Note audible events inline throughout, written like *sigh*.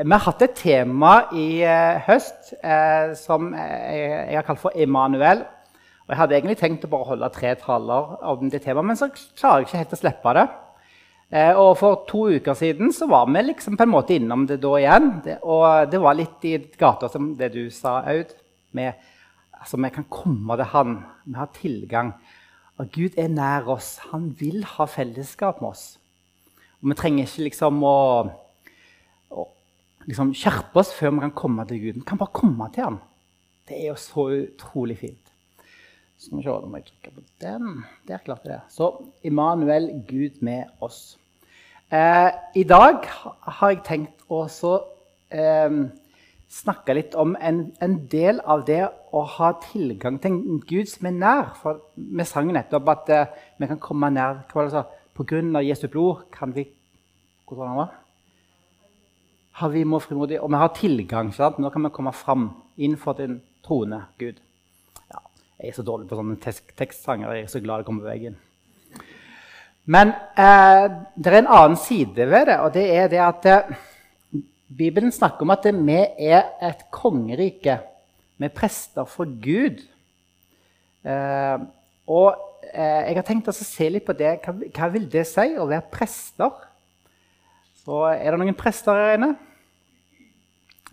Vi har hatt et tema i eh, høst eh, som jeg, jeg har kalt for Emanuel. Og jeg hadde egentlig tenkt å bare holde tre taler om det temaet, men så klarer jeg ikke helt å slippe det. Eh, og for to uker siden så var vi liksom på en måte innom det da igjen. Det, og det var litt i gata som det du sa, Aud. Med, altså, vi kan komme til Han. Vi har tilgang. Og Gud er nær oss. Han vil ha fellesskap med oss. Og vi trenger ikke liksom å liksom skjerpe oss før vi kan komme til Gud. Vi kan bare komme til ham. Det er jo så utrolig fint. Må vi se om jeg trykker på den. Der klarte jeg det. Så Immanuel, Gud med oss. Eh, I dag har jeg tenkt å eh, snakke litt om en, en, del av det å ha tilgang til en Gud som er nær. For vi sang nettopp at eh, vi kan komme nær hva var det så? På grunn av Jesu blod kan vi Hvordan var det? Har vi må frimodig, og vi har tilgang. Sant? Nå kan vi komme fram innenfor din trone, Gud. Ja, jeg er så dårlig på sånne tekstsanger. Jeg er så glad det kommer på veggen. Men eh, det er en annen side ved det, og det er det at eh, Bibelen snakker om at vi er et kongerike med prester for Gud. Eh, og eh, jeg har tenkt å se litt på det. Hva, hva vil det si å være prester? Så er det noen prester her inne?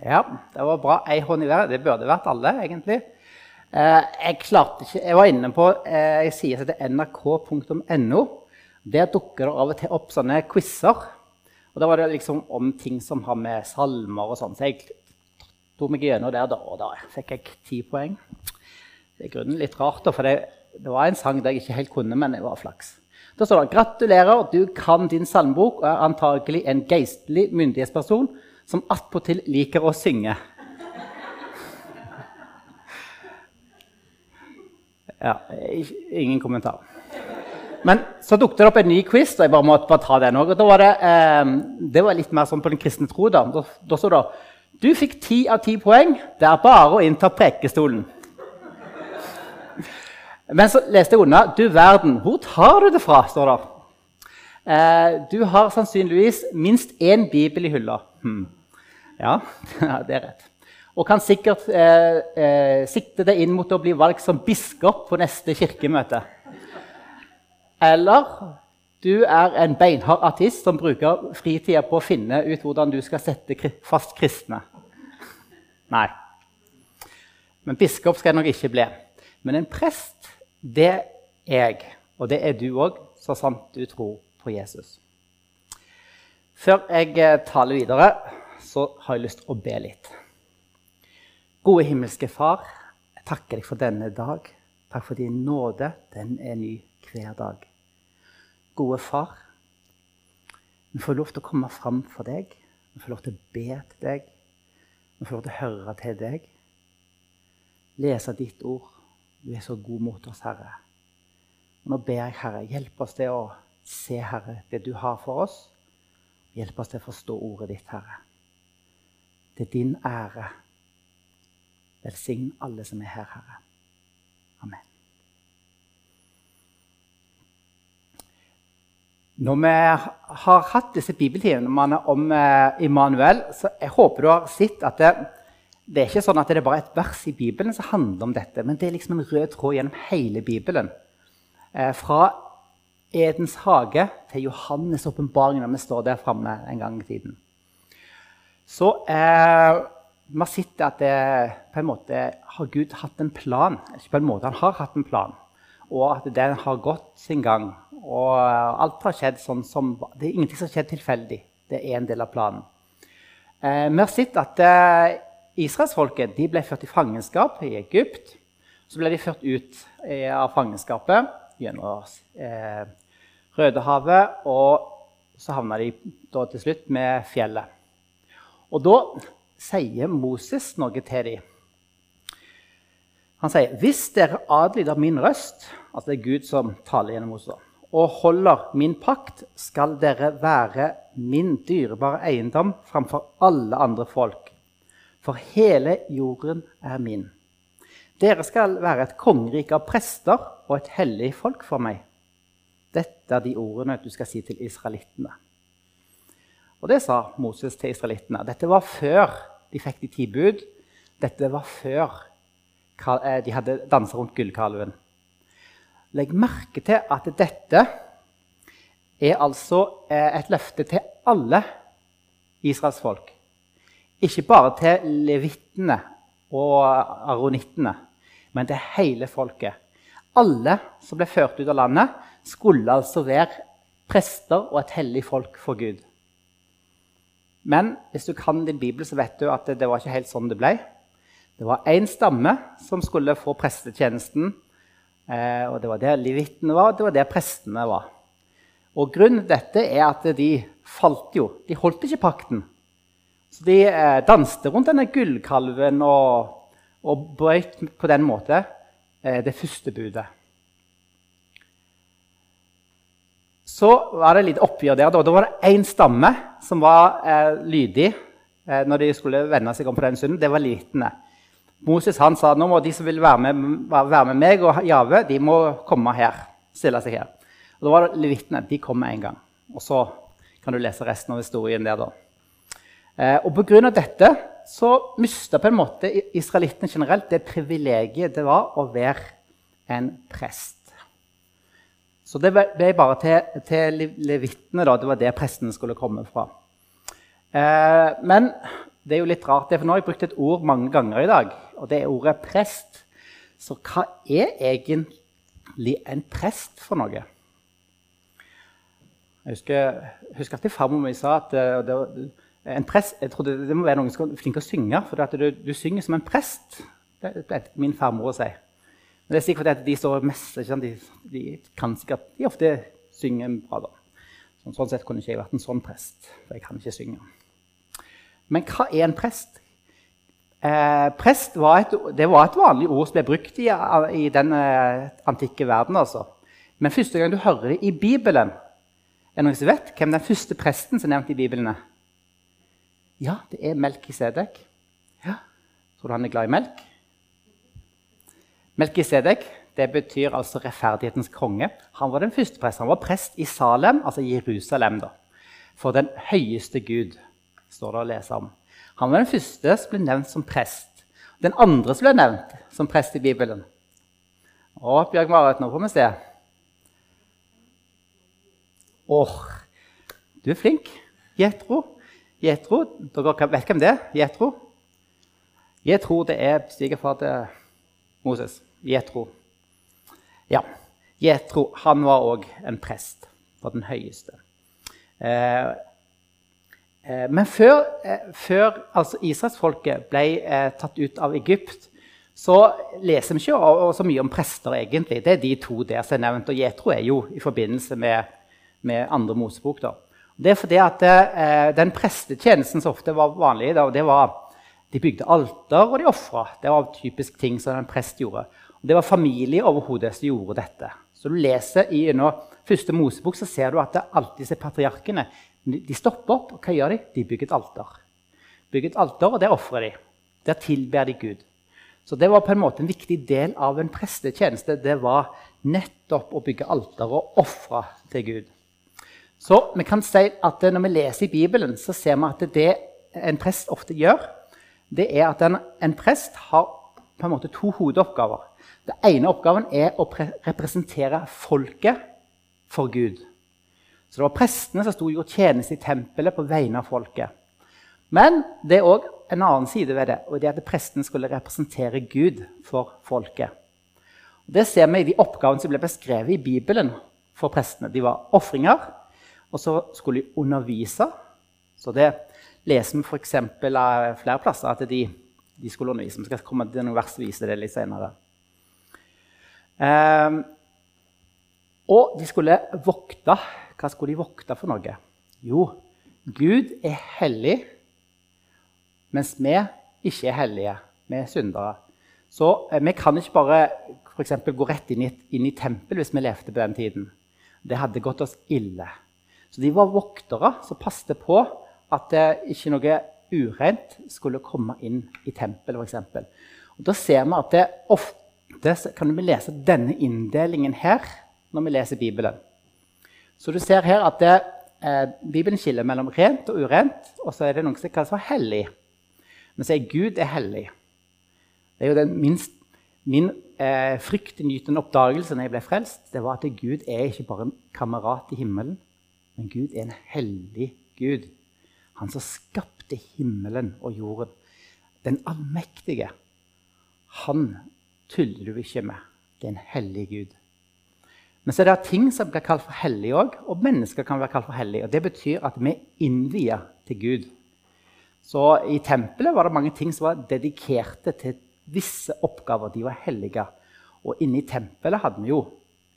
Ja, det var bra. Ei hånd i været. Det burde vært alle, egentlig. Eh, jeg klarte ikke Jeg var inne på eh, jeg sier det nrk.no. Der dukker det av og til opp sånne quizer. Og da var det liksom om ting som har med salmer og sånn. Så jeg tok meg gjennom der, da, og da fikk jeg ti poeng. Det er grunnen litt rart, da, for det, det, var en sang der jeg ikke helt kunne, men det var flaks. Da står det 'Gratulerer, du kan din salmebok og er antagelig en geistlig myndighetsperson' som attpåtil liker å synge. Ja, ingen kommentar. Men så dukket det opp en ny quiz, og jeg bare måtte bare ta den òg. Det, eh, det, var litt mer sånn på den kristne tro. Da, da, da sto det du fikk ti av ti poeng. Det er bare å innta prekestolen. Men så leste jeg unna. Du verden, hvor tar du det fra? står det. Eh, du har sannsynligvis minst én bibel i hylla. Hmm. *laughs* Ja, det er rett. Og kan sikkert eh, eh, sikte deg inn mot å bli valgt som biskop på neste kirkemøte. Eller du er en beinhard artist som bruker fritida på å finne ut hvordan du skal sette fast kristne. Nei. Men biskop skal jeg nok ikke bli. Men en prest, det er jeg. Og det er du òg, så sant du tror på Jesus. Før jeg eh, taler videre så har jeg lyst til å be litt. Gode himmelske Far, jeg takker deg for denne dag. Takk for din nåde. Den er ny hver dag. Gode Far, vi får lov til å komme fram for deg. Vi får lov til å be til deg. Vi får lov til å høre til deg. Lese ditt ord. Du er så god mot oss, Herre. Nå ber jeg, Herre, hjelp oss til å se, Herre, det du har for oss. Hjelp oss til å forstå ordet ditt, Herre til din ære. Velsign alle som er her, Herre. Amen. Når vi har hatt disse bibeltimene om eh, Immanuel, så jeg håper du har sett at det, det er ikke sånn at det er bare et vers i Bibelen som handler om dette, men det er liksom en rød tråd gjennom hele Bibelen. Eh, fra Edens hage til Johannes' åpenbaring når vi står der framme en gang i tiden. Så eh, vi har sett at det, på en måte har Gud hatt en plan. Ikke på en måte, Han har hatt en plan, og at den har gått sin gang. Og alt har skjedd sånn som Det er ingenting som har skjedd tilfeldig. Det er en del av planen. Eh, vi har sett at eh, israelsfolket ble ført i fangenskap i Egypt. Så ble de ført ut eh, av fangenskapet gjennom eh, Rødehavet. Og så havna de til slutt med fjellet. Og da sier Moses noe til dem. Han sier, 'Hvis dere adlyder min røst' Altså det er Gud som taler gjennom Moses. 'Og holder min pakt, skal dere være min dyrebare eiendom framfor alle andre folk.' For hele jorden er min. Dere skal være et kongerike av prester og et hellig folk for meg. Dette er de ordene du skal si til israelittene. Og det sa Moses til israelittene. Dette var før de fikk de ti bud. Dette var før eh, de hadde dansa rundt gullkalven. Legg merke til at dette er altså eh, et løfte til alle Israels folk. Ikke bare til levittene og aronittene, men til hele folket. Alle som ble ført ut av landet, skulle altså være prester og et hellig folk for Gud. Men hvis du kan din bibel, så vet du at det, det var ikke helt sånn det ble. Det var én stamme som skulle få prestetjenesten. Eh, og Det var der levittene var, og det var der prestene var. Og Grunnen til dette er at de falt jo. De holdt ikke pakten. Så de eh, danste rundt denne gullkalven og, og brøt på den måten eh, det første budet. Så var det litt oppgjør der. Da var det én stamme som var eh, lydig eh, når de skulle vende seg om på den synden. Det var litene. Moses han sa nå må de som vil være med, være med meg og Jave, de må komme her. stille seg her. Og Da var det levitene. De kom med en gang. Og så kan du lese resten av historien der. da. Eh, og Pga. dette så mista på en måte israelittene generelt det privilegiet det var å være en prest. Så det ble bare til, til levittene. Det var det prestene skulle komme fra. Eh, men det er jo litt rart, for nå har jeg brukt et ord mange ganger i dag, og det er ordet prest. Så hva er egentlig en prest for noe? Jeg husker, husker at farmor mi sa at eh, det, en prest, jeg trodde det må være noen som er flink til å synge, for du, du, synger som en prest. Det er min farmor å si. Men det er sikkert at de står mest, de, de, kan sikkert, de ofte synger bra. da. Sånn, sett kunne ikke jeg vært en sånn prest, for jeg kan ikke synge. Men hva er en prest? Eh, prest var et, var et vanlig ord som ble brukt i, i den eh, antikke verden. altså. Men første gang du hører det i Bibelen Er det noen som vet hvem den første presten som er nevnt i Bibelen? Ja, det er Melkisedek. Ja. Tror du han er glad i melk? Melkisedek det betyr altså rettferdighetens konge. Han var den første presten. Han var prest i Salem, altså Jerusalem, da. for den høyeste Gud. står det å lese om. Han var den første som ble nevnt som prest. Den andre som ble nevnt som prest i Bibelen. Å, Bjørg Marit, nå får vi se. Åh, du er flink. Jetro. Jetro, Dere vet hvem det er? Jetro? Jetro det er svigerfar til Moses. Jetro. Ja, Jetro han var òg en prest for den høyeste. Eh, eh, men før, eh, før altså Israelsfolket ble eh, tatt ut av Egypt, så leser vi ikke så mye om prester, egentlig. Det er de to der som er nevnt. Og Jetro er jo i forbindelse med, med andre Mosebok. Da. Det er fordi at eh, Den prestetjenesten som ofte var vanlig, da, det var de bygde alter, og de ofra. Det var typisk ting som en prest gjorde. Det var familie overhodet som gjorde dette. Så du leser i første Mosebok, så ser du at det alltid disse patriarkene de stopper opp. og Hva gjør de? De bygger et alter. Bygger et alter, og Der ofrer de. Der tilber de Gud. Så Det var på en måte en viktig del av en prestetjeneste. Det var nettopp å bygge alter og ofre til Gud. Så vi kan si at Når vi leser i Bibelen, så ser vi at det en prest ofte gjør, det er at en, en prest har på en måte to hovedoppgaver. Den ene oppgaven er å representere folket for Gud. Så det var prestene som sto og gjorde tjeneste i tempelet på vegne av folket. Men det er òg en annen side ved det, og det er at prestene skulle representere Gud for folket. Det ser vi i de oppgavene som ble beskrevet i Bibelen for prestene. De var ofringer, og så skulle de undervise. Så det leser vi f.eks. av flere plasser at de, de, skulle undervise. Vi skal komme til noen vers og vise det litt senere. Um, og de skulle vokte. Hva skulle de vokte for noe? Jo, Gud er hellig, mens vi ikke er hellige. Vi er syndere. Så eh, vi kan ikke bare for eksempel, gå rett inn i, inn i tempel hvis vi levde på den tiden. Det hadde gått oss ille. Så de var voktere som passet på at det ikke noe urent skulle komme inn i tempelet, f.eks. Da ser vi at det ofte kan vi lese denne inndelingen her når vi leser Bibelen. Så du ser her at det, eh, Bibelen skiller mellom rent og urent, og så er det noe som kalles for hellig. Så er Gud er hellig. Det er jo den minst, min eh, fryktinngytende oppdagelse når jeg ble frelst, det var at Gud er ikke bare en kamerat i himmelen, men Gud er en hellig Gud. Han som skapte himmelen og jorden. Den allmektige. Han tuller du ikke med. Det er en hellig Gud. Men så er det ting som blir kalt for hellige òg, og mennesker kan være kalt for hellige. Og det betyr at vi er innvia til Gud. Så i tempelet var det mange ting som var dedikerte til visse oppgaver. De var hellige. Og inne i tempelet hadde vi jo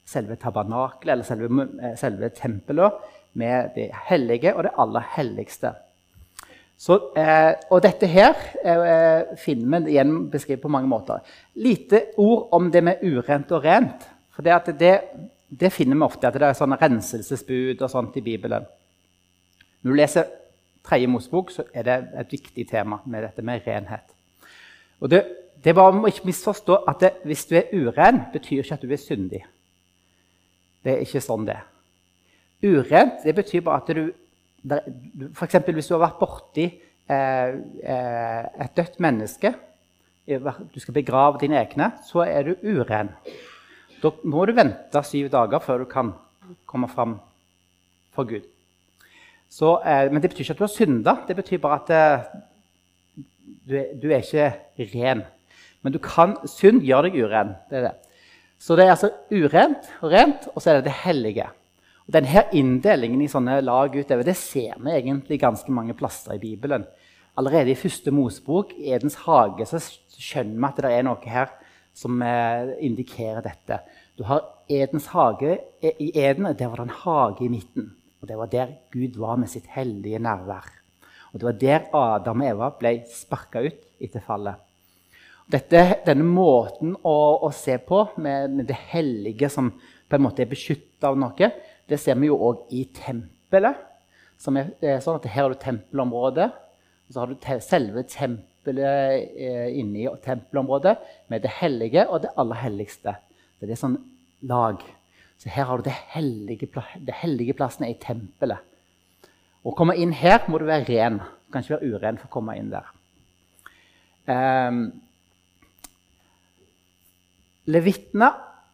selve tabernakelet, eller selve, eh, selve tempelet, med det hellige og det aller helligste. Så, eh, og dette her eh, finner vi igjen beskrevet på mange måter. Lite ord om det med urent og rent. For det, det, det finner vi ofte, at det er sånne renselsesbud og sånt i Bibelen. Når du leser Tredje Mosebok, så er det et viktig tema med dette med renhet. Og det, det bare å ikke misforstå at det, hvis du er uren, betyr ikke at du er syndig. Det er ikke sånn det er. Urent det betyr bare at du F.eks. hvis du har vært borti eh, eh, et dødt menneske, du skal begrave dine egne, så er du uren. Da må du vente syv dager før du kan komme fram for Gud. Så, eh, men det betyr ikke at du har synda. Det betyr bare at eh, du, er, du, er, ikke ren. Men kan, synd gjør deg uren. Det det. Så det er altså urent og rent, og så er det det hellige. Og denne Inndelingen i sånne lag utover det ser vi egentlig ganske mange plasser i Bibelen. Allerede i første Mosebok, Edens hage, så skjønner vi at det er noe her som eh, indikerer dette. Du har Edens hage. I Eden der var det en hage i midten. Og Det var der Gud var med sitt hellige nærvær. Og Det var der Adam og Eva ble sparka ut etter fallet. Dette, denne måten å, å se på, med, med, det hellige som på en måte er beskytta av noe, det ser vi jo òg i tempelet. Er, er, sånn Her har du tempelområdet. Og så har du te, selve tempelet eh, inne i tempelområdet med det hellige og det aller helligste. Det er sånn lag. Så her har du det hellige, det hellige plassen i tempelet. Å komme inn her må du være ren. Du kan ikke være uren for å komme inn der. Um, Levitene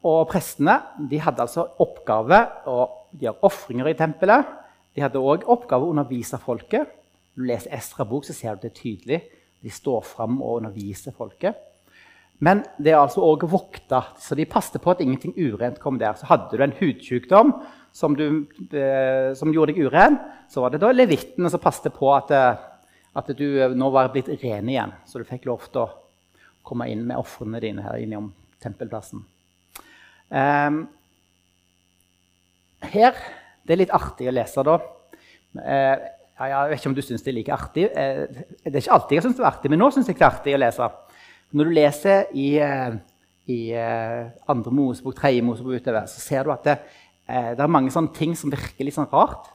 og prestene de hadde altså oppgave å gjøre ofringer i tempelet. De hadde òg oppgave å undervise folket. Når du leser Estra bok, så ser du det tydelig. De står fram og underviser folket. Men det er altså òg vokta, så de passet på at ingenting urent kom der. Så hadde du en hudsykdom som, du, eh, som gjorde deg uren, så var det da levittene som passet på at, eh, at, du eh, nå var blitt ren igjen. Så du fikk lov til å komme inn med ofrene dine her innom tempelplassen. Um, her Det er litt artig å lese, da. Ja, jeg vet ikke om du syns det er like artig. Eh, det er ikke alltid jeg syns det er artig, men nå syns jeg det er artig å lese. Når du leser i, eh, i eh, andre Mosebok, tredje Mosebok utover, så ser du at det, det er mange sånne ting som virker litt sånn rart.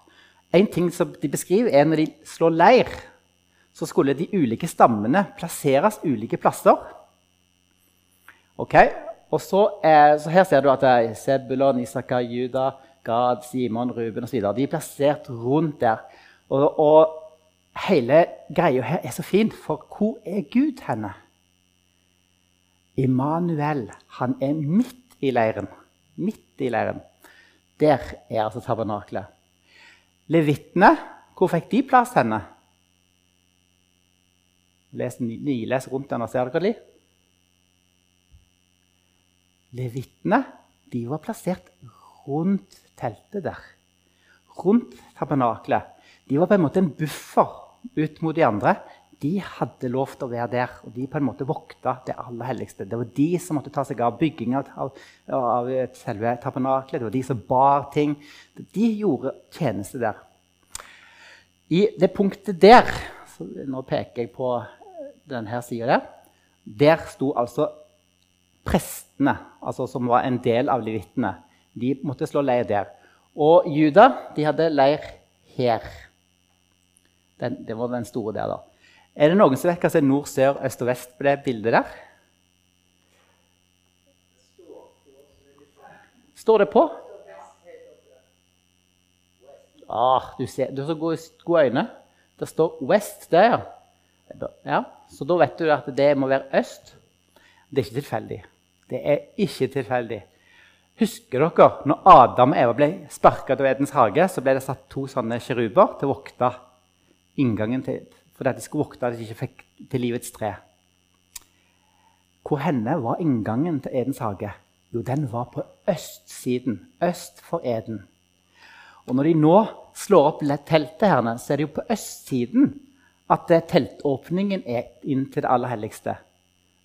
En ting som de beskriver, er når de slår leir, så skulle de ulike stammene plasseres ulike plasser. Ok? Og så, så Her ser du at det er Sebulon, Isakar, Juda, Gad, Simon, Ruben osv. De er plassert rundt der. Og, og hele greia her er så fin, for hvor er Gud henne? Immanuel, han er midt i leiren. Midt i leiren. Der er altså tabernaklet. Levitene, hvor fikk de plass henne? Les, nyles rundt den og ser dere de? Levitene de var plassert rundt teltet der. Rundt tabernaklet. De var på en måte en buffer ut mot de andre. De hadde lov til å være der, og de på en måte vokta det aller helligste. Det var de som måtte ta seg av bygginga av, av, selve tabernaklet. Det var de som bar ting. De gjorde tjeneste der. I det punktet der Nå peker jeg på denne sida der. Der sto altså prestene, altså som var en del av levittene. De måtte slå leir der. Og Juda de hadde leir her. Den, det var den store der, da. Er det noen som vet hva som er nord, sør, øst og vest på det bildet der? Står det på? Ah, du, ser, du har så gode, gode øyne. Det står 'west' der, ja. Så da vet du at det må være øst. Det er ikke tilfeldig. Det er ikke tilfeldig. Husker dere når Adam og Eva ble sparka av Edens hage, så ble det satt to sånne kjeruber til å vokte inngangen til, fordi de skulle vokte at de ikke fikk til livets tre. Hvor henne var inngangen til Edens hage? Jo, den var på østsiden. Øst for Eden. Og når de nå slår opp teltet, her, så er det jo på østsiden at teltåpningen er inn til det aller helligste.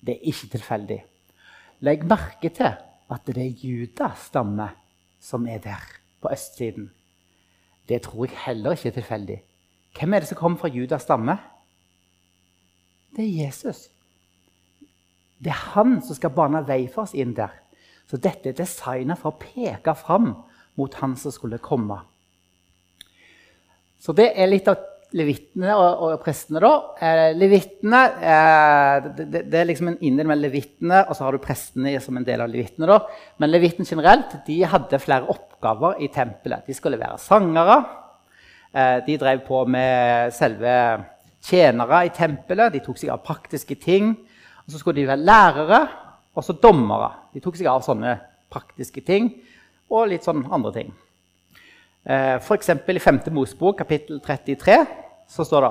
Det er ikke tilfeldig. Legg merke til at det er Judas stamme som er der, på østsiden. Det tror jeg heller ikke er tilfeldig. Hvem er det som kommer fra Judas stamme? Det er Jesus. Det er han som skal bane vei for oss inn der. Så dette er designet for å peke fram mot han som skulle komme. Så det er litt av levittene og, og prestene, da. Eh, levittene eh, det, det, er liksom en inndeling mellom levittene og så har du prestene som en del av levittene. da. Men levittene generelt de hadde flere oppgaver i tempelet. De skulle være sangere. Eh, de drev på med selve tjenere i tempelet. De tok seg av praktiske ting. Og så skulle de være lærere og så dommere. De tok seg av sånne praktiske ting og litt sånn andre ting. Eh, F.eks. i 5. Mosebok, kapittel 33, så står det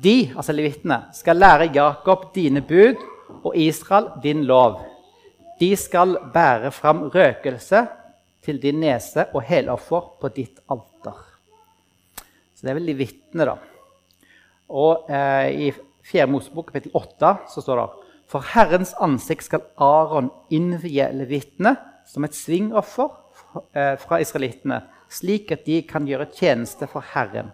De, altså levittene, skal lære Jakob dine bud og Israel din lov. De skal bære fram røkelse til din nese og heloffer på ditt alter. Så det er vel levittene, da. Og eh, i 4. Mosebok, kapittel 8, så står det For Herrens ansikt skal Aron innvie levittene som et svingoffer eh, fra israelittene slik at de kan gjøre tjeneste for Herren.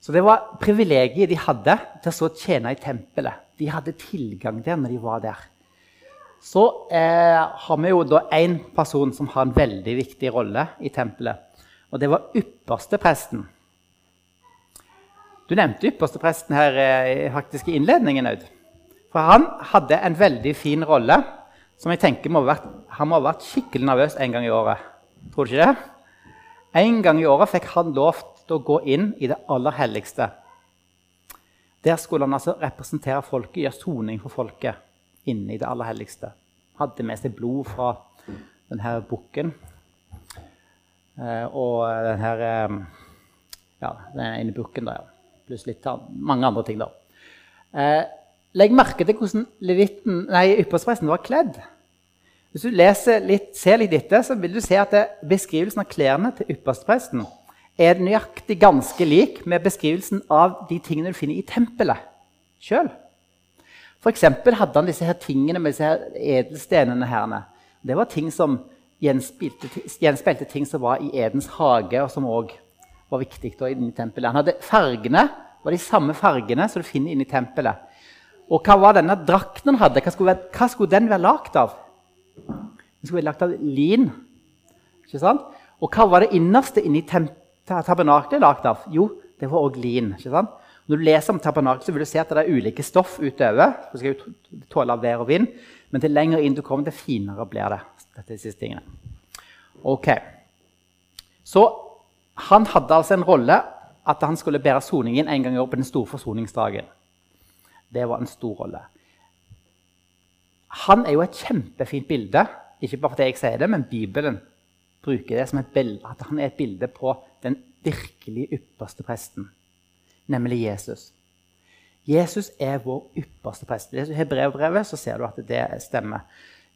Så Det var privilegiet de hadde til å tjene i tempelet. De hadde tilgang der når de var der. Så eh, har vi jo da én person som har en veldig viktig rolle i tempelet. Og det var ypperstepresten. Du nevnte ypperstepresten her eh, faktisk i innledningen. Aud. For han hadde en veldig fin rolle som jeg tenker må ha vært, han må ha vært skikkelig nervøs en gang i året. Tror du ikke det? En gang i året fikk han lov til å gå inn i det aller helligste. Der skulle han altså representere folket, gjøre soning for folket inne i det aller helligste. Hadde med seg blod fra denne bukken eh, og denne eh, Ja, den ene bukken der, pluss litt mange andre ting. da. Legg merke til hvordan levitten, nei, ypperstepresten var kledd. Hvis du litt, ser litt etter, så vil du se at beskrivelsen av klærne til ypperstepresten er nøyaktig ganske lik med beskrivelsen av de tingene du finner i tempelet sjøl. F.eks. hadde han disse her tingene med disse her edelstenene. Her. Det var ting som gjenspeilte ting som var i Edens hage, og som òg var viktig da, i tempelet. Han hadde Fargene var de samme fargene som du finner inne i tempelet. Og hva var denne drakten han hadde? Hva skulle, hva skulle den være lagd av? Den skulle være lagd av lin. Ikke sant? Og hva var det innerste inni tabernaklet lagd av? Jo, det var òg lin. ikke sant? Når du leser om tabernaklet, vil du se at det er ulike stoff utover. Du skal jo tåle vær og vind, men til lenger inn du kommer, til finere blir det. dette siste tingene. Ok. Så han hadde altså en rolle at han skulle bære soningen en gang i år på den store forsoningsdagen. Det var en stor rolle. Han er jo et kjempefint bilde. Ikke bare fordi jeg sier det, men Bibelen bruker det som et bilde, at han er et bilde på den virkelig ypperste presten, nemlig Jesus. Jesus er vår ypperste prest. I Hebreabrevet så ser du at det stemmer.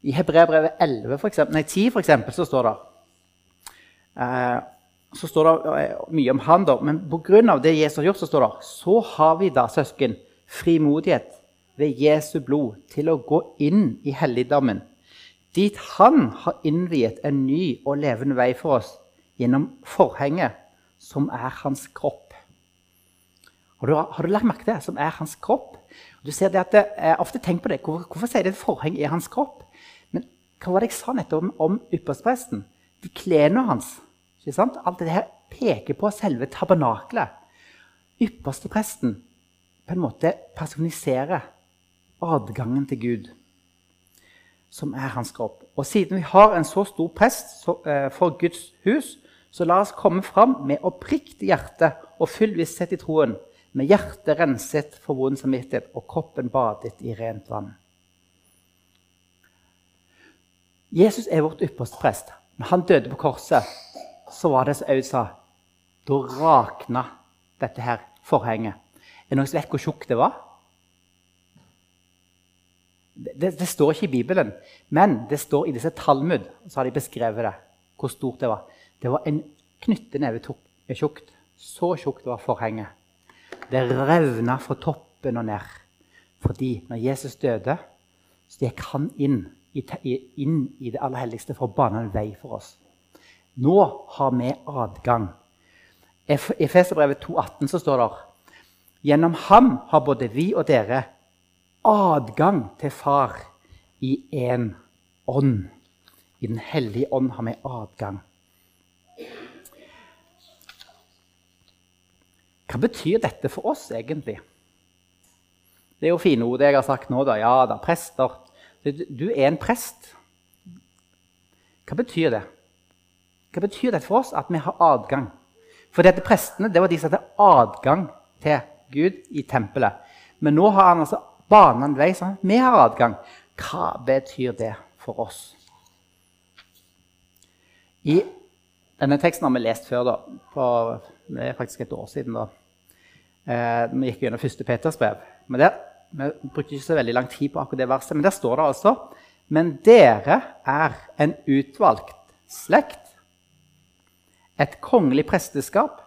I Hebreabrevet 11, for eksempel, nei, 10 for eksempel, så står det eh, så står det eh, mye om han, da, men pga. det Jesus har gjort, så står det så har vi da, søsken, frimodighet ved Jesu blod til å gå inn i helligdommen, dit han har innviet en ny og levende vei for oss gjennom forhenget, som er hans kropp. Har du, har du lagt merke til det? Som er hans kropp? Du ser det at Jeg ofte tenker på det. Hvorfor, hvorfor sier det at forheng er hans kropp? Men hva var det jeg sa nettopp om, om ypperstepresten? De klærne hans. Ikke sant? Alt det her peker på selve tabernaklet. Ypperstepresten på en måte personifiserer adgangen til Gud. som er hans kropp. Og siden vi har en så stor prest eh, for Guds hus, så la oss komme fram med oppriktig hjerte og full visshet i troen, med hjertet renset for vond samvittighet og kroppen badet i rent vann. Jesus er vårt ypperste prest. Når han døde på korset, så var det som Aud sa Da rakna dette her forhenget. Er det noen som vet hvor tjukt det var? Det, det, står ikke i Bibelen, men det står i disse Talmud. så har de beskrevet det, hvor stort det var. Det var en knytteneve tjukt. Så tjukt var forhenget. Det revna fra toppen og ned. Fordi når Jesus døde, så gikk han inn i, inn i det aller helligste for å bane en vei for oss. Nå har vi adgang. I Efeserbrevet 2,18 så står det Gjennom ham har både vi og dere adgang til Far i én ånd. I Den hellige ånd har vi adgang. Hva betyr dette for oss, egentlig? Det er jo fine ord, jeg har sagt nå. da. Ja da, prester. Du er en prest. Hva betyr det? Hva betyr det for oss at vi har adgang? For dette prestene det var de som hadde adgang til Gud i tempelet. Men nå har han altså banet en vei sånn vi har adgang. Hva betyr det for oss? I denne teksten har vi lest før. da, på, Det er faktisk et år siden. da. Eh, vi gikk gjennom første Peters brev. Men der, Vi brukte ikke så veldig lang tid på akkurat det verset, men der står det altså Men dere er en utvalgt slekt, et kongelig presteskap,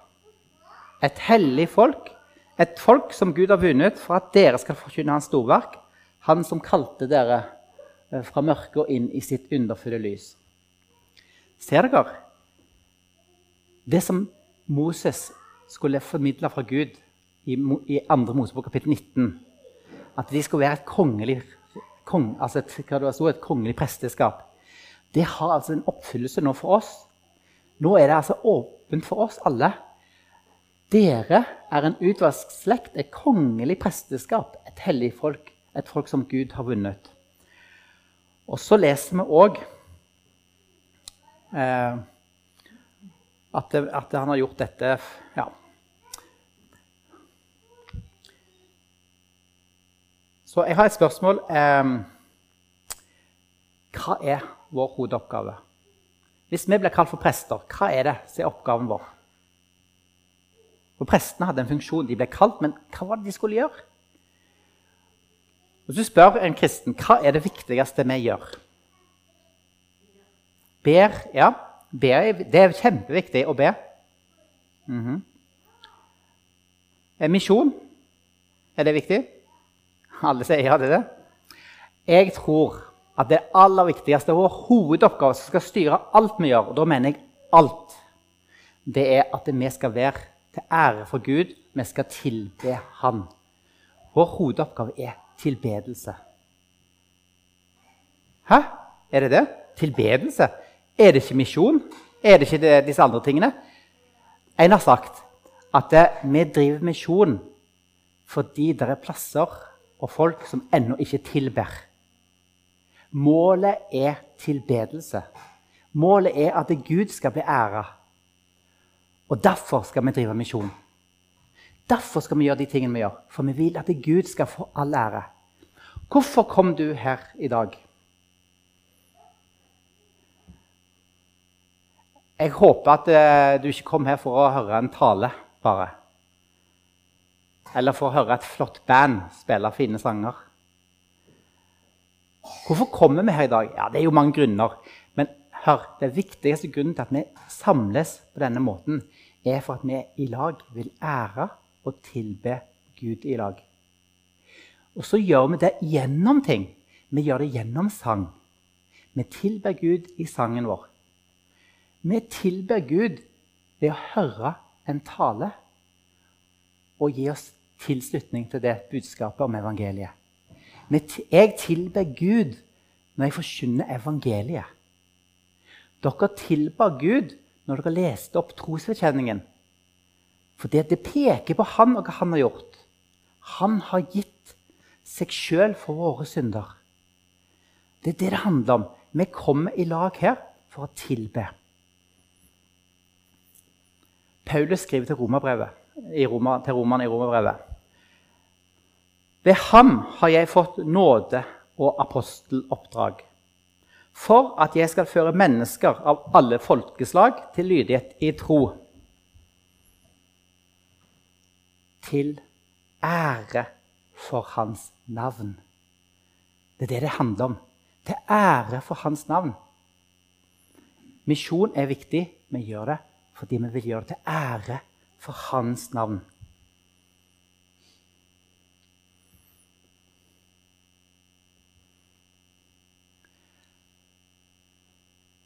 et hellig folk, et folk som Gud har vunnet for at dere skal forkynne hans storverk, han som kalte dere eh, fra mørket og inn i sitt underfulle lys. Ser dere? Det som Moses skulle formidle fra Gud i, i 2. Mosebok kapittel 19, at de skulle være et kongelig, kong, altså et, så, et kongelig presteskap, det har altså en oppfyllelse nå for oss. Nå er det altså åpent for oss alle. Dere er en utvalgt slekt, et kongelig presteskap, et hellig folk, et folk som Gud har vunnet. Og så leser vi òg eh, at, at, han har gjort dette ja. Så jeg har et spørsmål. Eh, hva er vår hovedoppgave? Hvis vi blir kalt for prester, hva er det som er oppgaven vår? For Prestene hadde en funksjon. De ble kalt, men hva var det de skulle gjøre? Hvis du spør en kristen hva er det viktigste vi gjør Ber, ja. Ber, det er kjempeviktig å be. Mm -hmm. Misjon, er det viktig? Alle sier ja, er det. Jeg tror at det aller viktigste, vår hovedoppgave som skal styre alt vi gjør, og da mener jeg alt, det er at vi skal være til ære for Gud. Vi skal tilbe Han. Vår hovedoppgave er tilbedelse. Hæ? Er det det? Tilbedelse? Er det ikke misjon? Er det ikke det, disse andre tingene? En har sagt at det, vi driver misjon fordi det er plasser og folk som ennå ikke tilber. Målet er tilbedelse. Målet er at Gud skal bli æra. Og derfor skal vi drive misjon. Derfor skal vi gjøre de tingene vi gjør. For vi vil at Gud skal få all ære. Hvorfor kom du her i dag? Jeg håper at uh, du ikke kom her for å høre en tale, bare. Eller for å høre et flott band spille fine sanger. Hvorfor kommer vi her i dag? Ja, Det er jo mange grunner. Hør, det viktigste grunnen til at vi samles på denne måten, er for at vi i lag vil ære og tilbe Gud i lag. Og så gjør vi det gjennom ting. Vi gjør det gjennom sang. Vi tilber Gud i sangen vår. Vi tilber Gud ved å høre en tale og gi oss tilslutning til det budskapet om evangeliet. Jeg tilber Gud når jeg forkynner evangeliet. Dere tilba Gud når dere leste opp trosvedkjenningen. For det, peker på han og hva han har gjort. Han har gitt seg sjøl for våre synder. Det er det det handler om. Vi kommer i lag her for å tilbe. Paulus skriver til romerbrevet, Roma, til romerne i romerbrevet. Ved ham har jeg fått nåde og aposteloppdrag. For at jeg skal føre mennesker av alle folkeslag til lydighet i tro. Til ære for hans navn. Det er det det handler om. Til ære for hans navn. Misjon er viktig. Vi gjør det fordi vi vil gjøre det til ære for hans navn.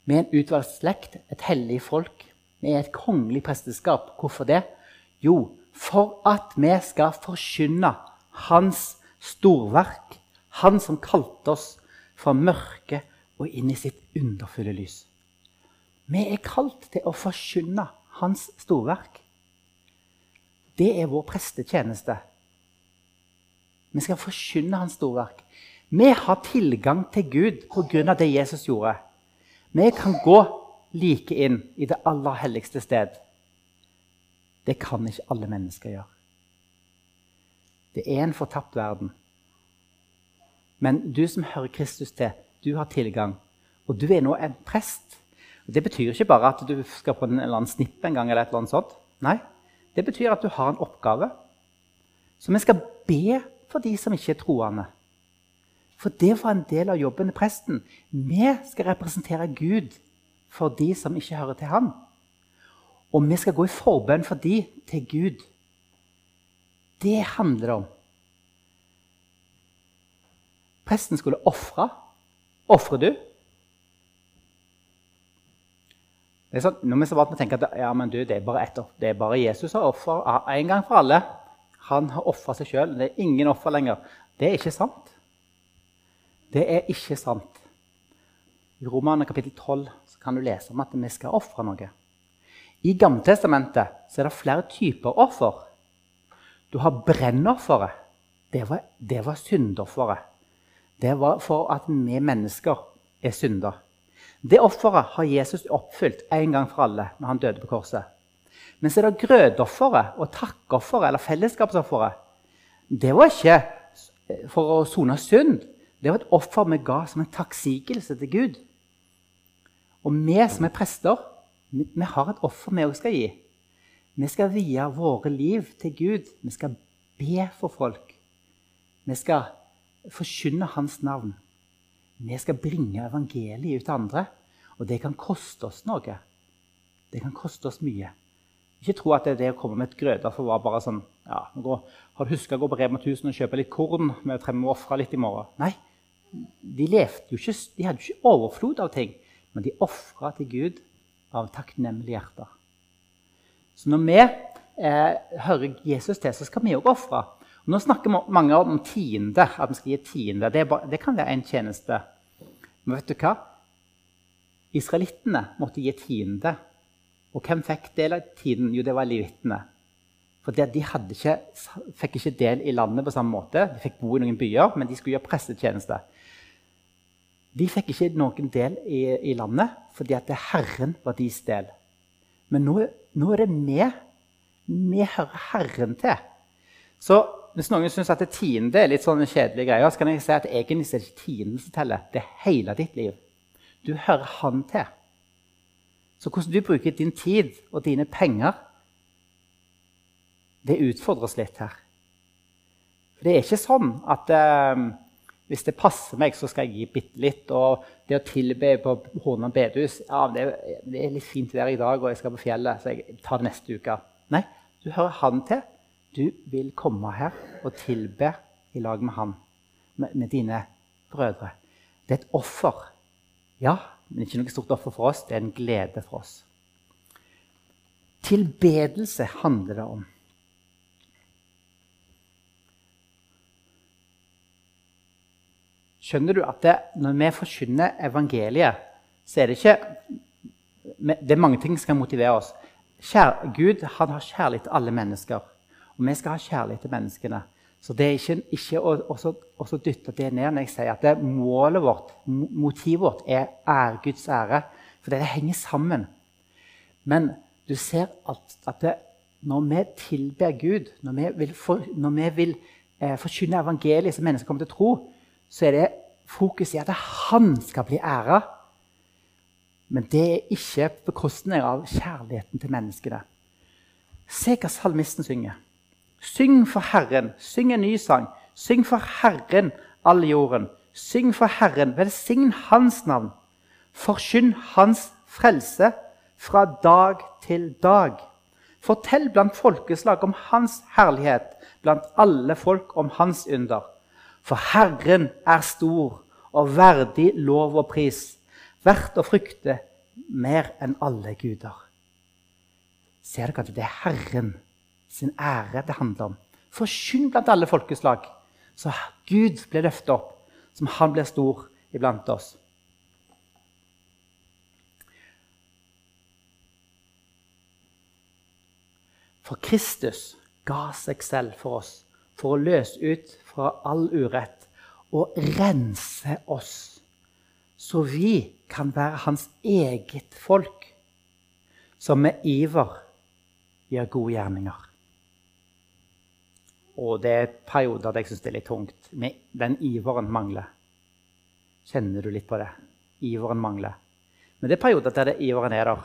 Vi er en utvalgt slekt, et hellig folk. Vi er et kongelig presteskap. Hvorfor det? Jo, for at vi skal forkynne hans storverk. Han som kalte oss fra mørket og inn i sitt underfulle lys. Vi er kalt til å forkynne hans storverk. Det er vår prestetjeneste. Vi skal forkynne hans storverk. Vi har tilgang til Gud pga. det Jesus gjorde. Vi kan gå like inn i det aller helligste sted. Det kan ikke alle mennesker gjøre. Det er en fortapt verden. Men du som hører Kristus til, du har tilgang. Og du er nå en prest. Det betyr ikke bare at du skal på en eller annen snipp en gang. eller et eller annet sånt. Nei, det betyr at du har en oppgave. Så vi skal be for de som ikke er troende. For det var en del av jobben til presten. Vi skal representere Gud for de som ikke hører til ham. Og vi skal gå i forbønn for de til Gud. Det handler det om. Presten skulle ofre. Ofrer du? Det er sånn, når vi så vant med å tenke at ja, men du, det, er bare ett, det er bare Jesus som har offer en gang for alle. Han har ofra seg sjøl. Det er ingen offer lenger. Det er ikke sant. Det er ikke sant. I romanen kapittel 12 kan du lese om at vi skal ofre noe. I Gammeltestamentet er det flere typer offer. Du har brennofferet. Det var, det var syndofferet. Det var for at vi mennesker er synder. Det offeret har Jesus oppfylt en gang for alle når han døde på korset. Men så er det grødofferet og takkofferet eller fellesskapsofferet. Det var ikke for å sone synd. Det var et offer vi ga som en takksigelse til Gud. Og vi som er prester, vi har et offer vi òg skal gi. Vi skal vie våre liv til Gud. Vi skal be for folk. Vi skal forkynne Hans navn. Vi skal bringe evangeliet ut til andre. Og det kan koste oss noe. Det kan koste oss mye. Ikke tro at det, er det å komme med et grøtoffer var bare sånn ja, går, Har du huska å gå på Rema 1000 og kjøpe litt korn med å ofre litt i morgen? Nei. De, levde jo ikke, de hadde jo ikke overflod av ting, men de ofra til Gud av takknemlige hjerter. Så når vi eh, hører Jesus til, så skal vi òg ofre. Nå snakker mange om tiende, at vi skal gi tiende. Det, bare, det, kan være en tjeneste. Men vet du hva? Israelittene måtte gi tiende. Og hvem fikk del av tiden? Jo, det var levittene. For de ikke, fikk ikke del i landet på samme måte. De fikk bo i noen byer, men de skulle gjøre prestetjeneste. De fikk ikke noen del i, i landet fordi at Herren var deres del. Men nå, nå er det vi. Vi hører Herren til. Så hvis noen syns at det tiende er litt sånn kjedelige greier, så kan jeg si at egentlig er det ikke tienden som teller. Det er hele ditt liv. Du hører Han til. Så hvordan du bruker din tid og dine penger, det utfordres litt her. For det er ikke sånn at eh, hvis det passer meg, så skal jeg gi bitte litt. Og det å tilbe på Hornan bedehus ja, det, er litt fint vær i dag, og jeg skal på fjellet, så jeg tar det neste uke. Nei, du hører Han til. Du vil komme her og tilbe i lag med han, med, med dine brødre. Det er et offer. Ja, men ikke noe stort offer for oss. Det er en glede for oss. Tilbedelse handler det om. Skjønner du at det, når vi forkynner evangeliet, så er det ikke Det er mange ting som skal motivere oss. Kjær, Gud han har kjærlighet til alle mennesker og vi skal ha kjærlighet til menneskene. Så det er ikke, ikke å, også, også dytte det ned når jeg sier at det målet vårt, motivet vårt, er ære, Guds ære. For det, det henger sammen. Men du ser at, at det, når vi tilber Gud, når vi vil, for, vi vil eh, forkynne evangeliet som mennesker kommer til å tro, så er det fokus i at han skal bli æra. Men det er ikke på bekostning av kjærligheten til menneskene. Se hva salmisten synger. Syng for Herren, syng en ny sang. Syng for Herren, all jorden. Syng for Herren, velsign Hans navn. Forkynn Hans frelse fra dag til dag. Fortell blant folkeslag om Hans herlighet, blant alle folk om Hans under. For Herren er stor og verdig lov og pris, verdt å frykte mer enn alle guder. Ser dere at det er Herren sin ære det handler om? Forkynn blant alle folkeslag, så Gud blir løftet opp, som han blir stor iblant oss. For Kristus ga seg selv for oss for å løse ut fra all urett og rense oss, så vi kan være hans eget folk, som med iver gjør gode gjerninger. Og det er perioder der jeg syns det er litt tungt. Den iveren mangler. Kjenner du litt på det? Iveren mangler. Men det er perioder der det iveren er der.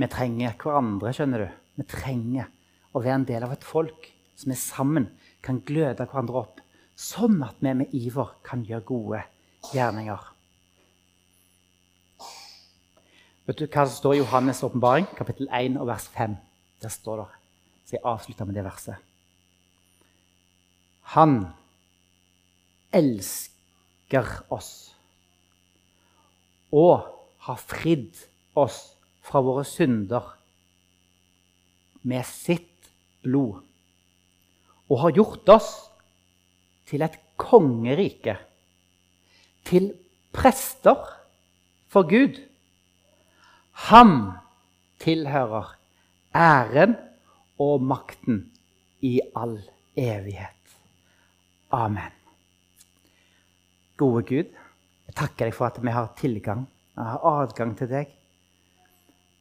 Vi trenger hverandre, skjønner du. Vi trenger å være en del av et folk som vi sammen kan gløde hverandre opp, sånn at vi med iver kan gjøre gode gjerninger. Vet du hva som står i Johannes' åpenbaring, kapittel 1 og vers 5? Der står det, så jeg avslutter med det verset. Han elsker oss og har fridd oss fra våre synder med sitt blod og har gjort oss til et kongerike, til prester for Gud. Ham tilhører æren og makten i all evighet. Amen. Gode Gud, jeg takker deg for at vi har tilgang, vi har adgang til deg.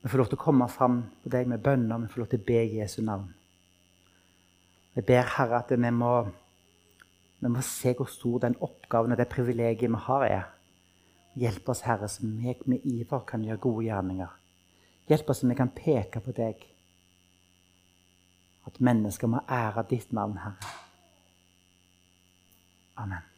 Vi får lov til å komme fram på deg med bønner. Vi får lov til å be Jesu navn. Jeg ber Herre at vi må, vi må se hvor stor den oppgaven og det privilegiet vi har, er. Hjelp oss, Herre, så vi med iver kan gjøre gode gjerninger. Hjelp oss så vi kan peke på deg. At mennesker må ære ditt navn, Herre. Amen.